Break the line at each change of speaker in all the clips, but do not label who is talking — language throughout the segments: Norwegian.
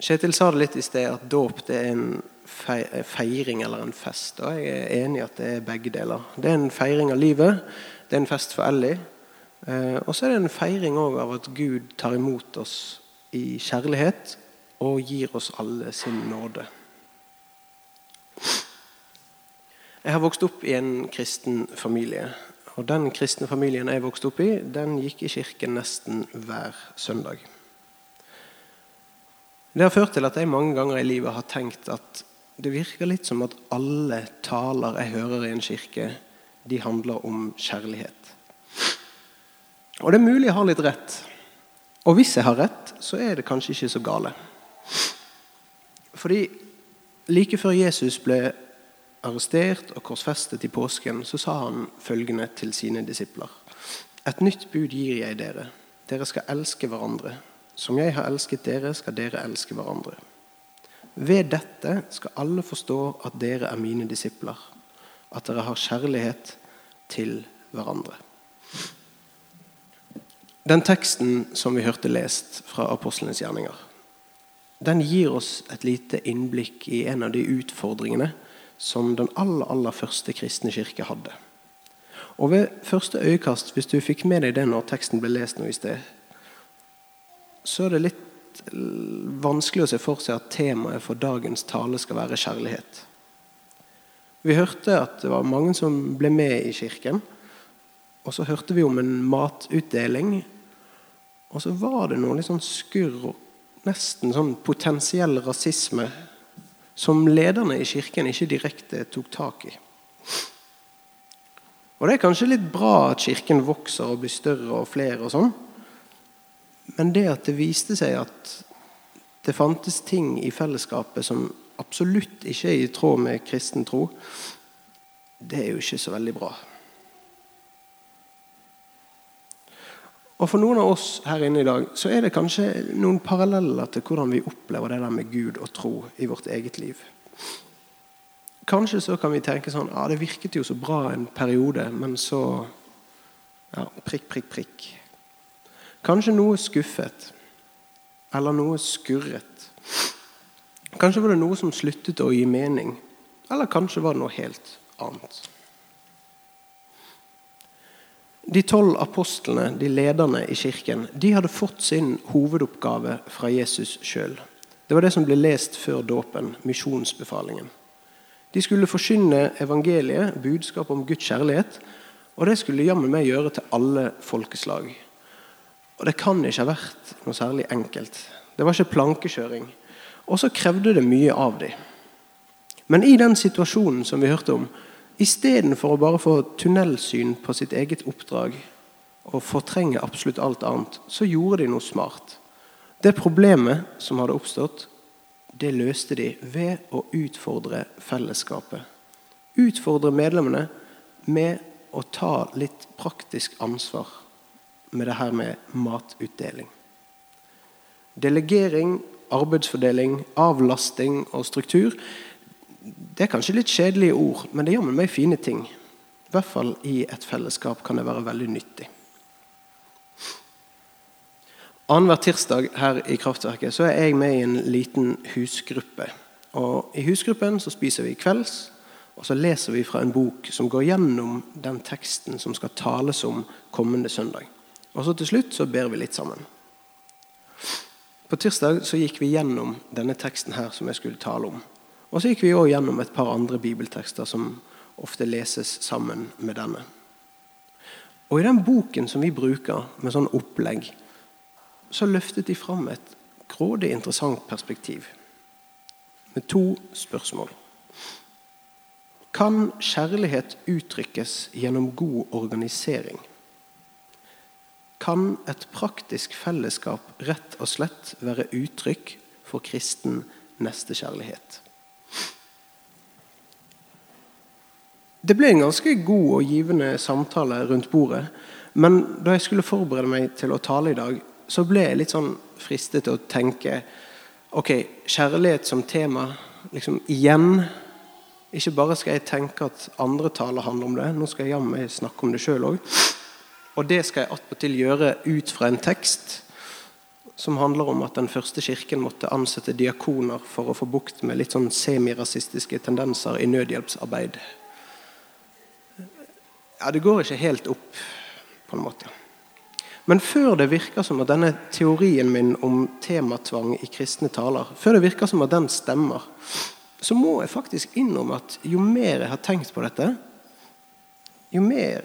Kjetil sa det litt i sted, at dåp er en feiring eller en fest. Og jeg er enig i at det er begge deler. Det er en feiring av livet. Det er en fest for Ellie. Eh, og så er det en feiring av at Gud tar imot oss i kjærlighet og gir oss alle sin nåde. Jeg har vokst opp i en kristen familie. Og Den kristne familien jeg vokste opp i, den gikk i kirken nesten hver søndag. Det har ført til at jeg mange ganger i livet har tenkt at det virker litt som at alle taler jeg hører i en kirke, de handler om kjærlighet. Og det er mulig jeg har litt rett. Og hvis jeg har rett, så er det kanskje ikke så gale. Fordi like før Jesus ble arrestert og korsfestet i påsken, så sa han følgende til sine disipler. Et nytt bud gir jeg dere. Dere skal elske hverandre. Som jeg har elsket dere, skal dere elske hverandre. Ved dette skal alle forstå at dere er mine disipler, at dere har kjærlighet til hverandre. Den teksten som vi hørte lest fra apostlenes gjerninger, den gir oss et lite innblikk i en av de utfordringene som den aller, aller første kristne kirke hadde. Og Ved første øyekast, hvis du fikk med deg det når teksten ble lest nå i sted, så er det litt vanskelig å se for seg at temaet for dagens tale skal være kjærlighet. Vi hørte at det var mange som ble med i kirken. Og så hørte vi om en matutdeling. Og så var det noe litt sånn skurr og nesten sånn potensiell rasisme som lederne i kirken ikke direkte tok tak i. Og Det er kanskje litt bra at kirken vokser og blir større og flere, og sånn. Men det at det viste seg at det fantes ting i fellesskapet som absolutt ikke er i tråd med kristen tro, det er jo ikke så veldig bra. Og For noen av oss her inne i dag så er det kanskje noen paralleller til hvordan vi opplever det der med Gud og tro i vårt eget liv. Kanskje så kan vi tenke sånn ja, Det virket jo så bra en periode, men så ja, prikk, prikk, prikk. Kanskje noe skuffet. Eller noe skurret. Kanskje var det noe som sluttet å gi mening. Eller kanskje var det noe helt annet. De tolv apostlene, de lederne i kirken, de hadde fått sin hovedoppgave fra Jesus sjøl. Det var det som ble lest før dåpen, misjonsbefalingen. De skulle forkynne evangeliet, budskap om Guds kjærlighet, og det skulle jammen meg gjøre til alle folkeslag. Og Det kan ikke ha vært noe særlig enkelt. Det var ikke plankekjøring. Og så krevde det mye av dem. Men i den situasjonen som vi hørte om, Istedenfor å bare få tunnelsyn på sitt eget oppdrag og fortrenge absolutt alt annet, så gjorde de noe smart. Det problemet som hadde oppstått, det løste de ved å utfordre fellesskapet. Utfordre medlemmene med å ta litt praktisk ansvar med det her med matutdeling. Delegering, arbeidsfordeling, avlasting og struktur det er kanskje litt kjedelige ord, men det gjør med meg fine ting. I hvert fall i et fellesskap kan det være veldig nyttig. Annenhver tirsdag her i Kraftverket så er jeg med i en liten husgruppe. Og I husgruppen så spiser vi kvelds, og så leser vi fra en bok som går gjennom den teksten som skal tales om kommende søndag. Og så til slutt så ber vi litt sammen. På tirsdag så gikk vi gjennom denne teksten her som jeg skulle tale om. Og så gikk vi også gjennom et par andre bibeltekster som ofte leses sammen med denne. Og I den boken som vi bruker med sånn opplegg, så løftet de fram et grådig interessant perspektiv med to spørsmål. Kan kjærlighet uttrykkes gjennom god organisering? Kan et praktisk fellesskap rett og slett være uttrykk for kristen nestekjærlighet? Det ble en ganske god og givende samtale rundt bordet. Men da jeg skulle forberede meg til å tale i dag, så ble jeg litt sånn fristet til å tenke Ok, kjærlighet som tema liksom igjen. Ikke bare skal jeg tenke at andre taler handler om det, nå skal jeg jammen snakke om det sjøl òg. Og det skal jeg attpåtil gjøre ut fra en tekst som handler om at den første kirken måtte ansette diakoner for å få bukt med litt sånn semirasistiske tendenser i nødhjelpsarbeid. Ja, Det går ikke helt opp, på en måte. Men før det virker som at denne teorien min om tematvang i kristne taler før det virker som at den stemmer, så må jeg faktisk innrømme at jo mer jeg har tenkt på dette, jo mer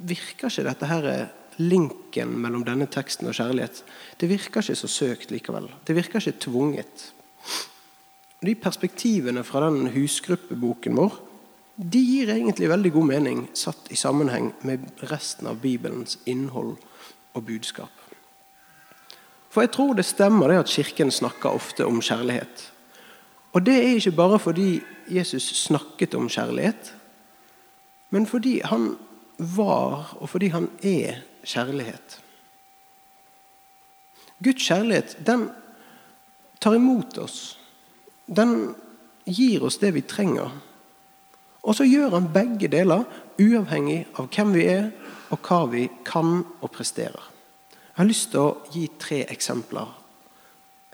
virker ikke dette her linken mellom denne teksten og kjærlighet. Det virker ikke så søkt likevel. Det virker ikke tvunget. De perspektivene fra den husgruppeboken vår de gir egentlig veldig god mening satt i sammenheng med resten av Bibelens innhold og budskap. For jeg tror det stemmer det at Kirken snakker ofte om kjærlighet. Og det er ikke bare fordi Jesus snakket om kjærlighet, men fordi han var, og fordi han er, kjærlighet. Guds kjærlighet, den tar imot oss. Den gir oss det vi trenger. Og så gjør han begge deler, uavhengig av hvem vi er, og hva vi kan og presterer. Jeg har lyst til å gi tre eksempler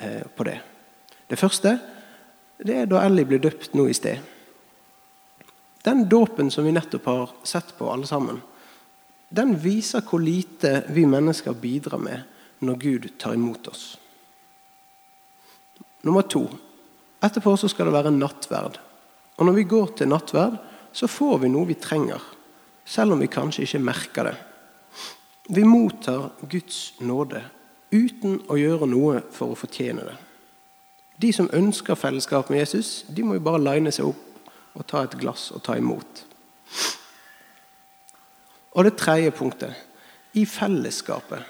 eh, på det. Det første det er da Ellie ble døpt nå i sted. Den dåpen som vi nettopp har sett på, alle sammen, den viser hvor lite vi mennesker bidrar med når Gud tar imot oss. Nummer to. Etterpå så skal det være nattverd. Og når vi går til nattverd, så får vi noe vi trenger, selv om vi kanskje ikke merker det. Vi mottar Guds nåde uten å gjøre noe for å fortjene det. De som ønsker fellesskap med Jesus, de må jo bare line seg opp og ta et glass og ta imot. Og det tredje punktet i fellesskapet.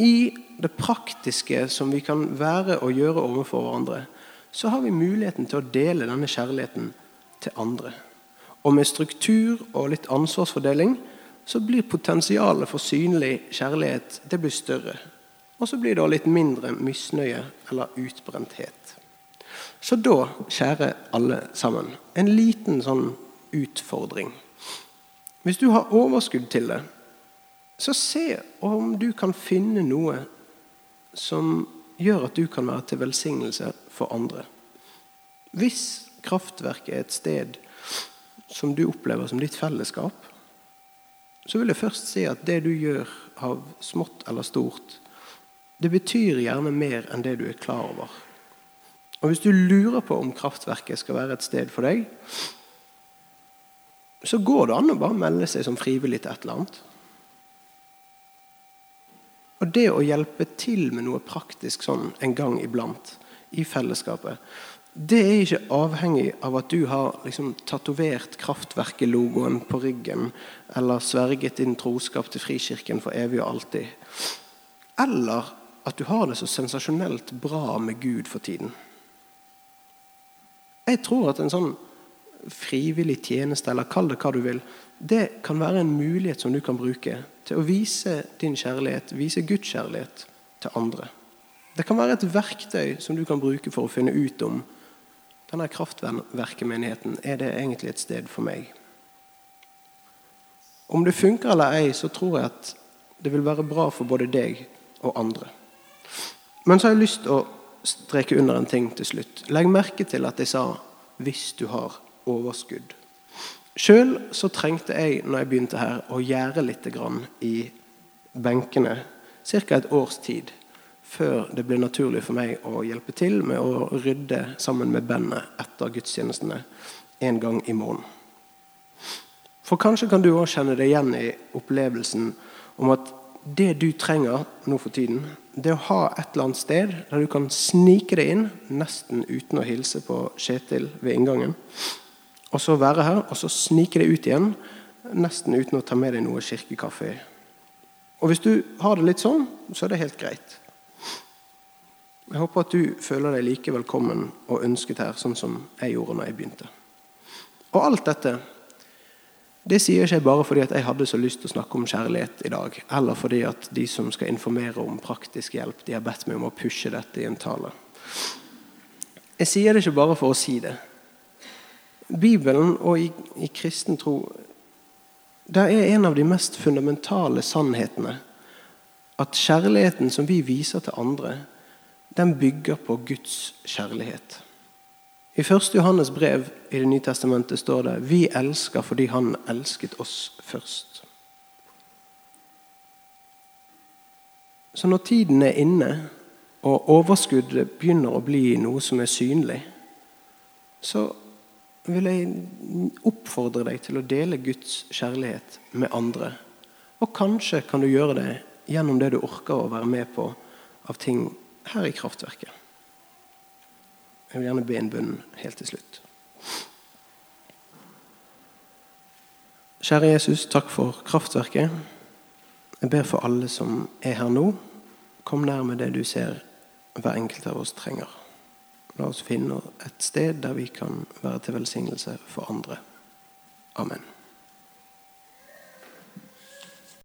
I det praktiske som vi kan være og gjøre overfor hverandre, så har vi muligheten til å dele denne kjærligheten til andre. Og med struktur og litt ansvarsfordeling så blir potensialet for synlig kjærlighet det blir større. Og så blir det litt mindre misnøye eller utbrenthet. Så da, kjære alle sammen, en liten sånn utfordring. Hvis du har overskudd til det, så se om du kan finne noe som gjør at du kan være til velsignelse for andre. Hvis kraftverket er et sted som du opplever som ditt fellesskap, så vil jeg først si at det du gjør av smått eller stort, det betyr gjerne mer enn det du er klar over. Og Hvis du lurer på om kraftverket skal være et sted for deg, så går det an å bare melde seg som frivillig til et eller annet. Og det å hjelpe til med noe praktisk sånn en gang iblant i fellesskapet, det er ikke avhengig av at du har liksom tatovert Kraftverket-logoen på ryggen eller sverget din troskap til Frikirken for evig og alltid. Eller at du har det så sensasjonelt bra med Gud for tiden. Jeg tror at en sånn frivillig tjeneste, eller kall det hva du vil, det kan være en mulighet som du kan bruke til å vise din kjærlighet, vise Guds kjærlighet til andre. Det kan være et verktøy som du kan bruke for å finne ut om denne kraftverkemenigheten, er det egentlig et sted for meg? Om det funker eller ei, så tror jeg at det vil være bra for både deg og andre. Men så har jeg lyst til å streke under en ting til slutt. Legg merke til at jeg sa 'hvis du har overskudd'. Sjøl så trengte jeg når jeg begynte her, å gjære litt i benkene. Ca. et års tid før det ble naturlig for meg å hjelpe til med å rydde sammen med bandet etter gudstjenestene en gang i måneden. For kanskje kan du òg kjenne deg igjen i opplevelsen om at det du trenger nå for tiden, det å ha et eller annet sted der du kan snike deg inn, nesten uten å hilse på Kjetil ved inngangen, og så være her, og så snike deg ut igjen, nesten uten å ta med deg noe kirkekaffe. Og Hvis du har det litt sånn, så er det helt greit. Jeg håper at du føler deg like velkommen og ønsket her, sånn som jeg gjorde når jeg begynte. Og alt dette det sier ikke jeg bare fordi jeg hadde så lyst til å snakke om kjærlighet i dag, eller fordi at de som skal informere om praktisk hjelp, de har bedt meg om å pushe dette i en tale. Jeg sier det ikke bare for å si det. Bibelen og i, i kristen tro det er en av de mest fundamentale sannhetene at kjærligheten som vi viser til andre, den bygger på Guds kjærlighet. I 1. Johannes brev i Det nye testamentet står det vi elsker fordi Han elsket oss først. Så når tiden er inne, og overskuddet begynner å bli noe som er synlig, så vil jeg oppfordre deg til å dele Guds kjærlighet med andre. Og kanskje kan du gjøre det gjennom det du orker å være med på av ting her i kraftverket. Jeg vil gjerne be en bønn helt til slutt. Kjære Jesus, takk for kraftverket. Jeg ber for alle som er her nå. Kom nær med det du ser hver enkelt av oss trenger. La oss finne et sted der vi kan være til velsignelse for andre. Amen.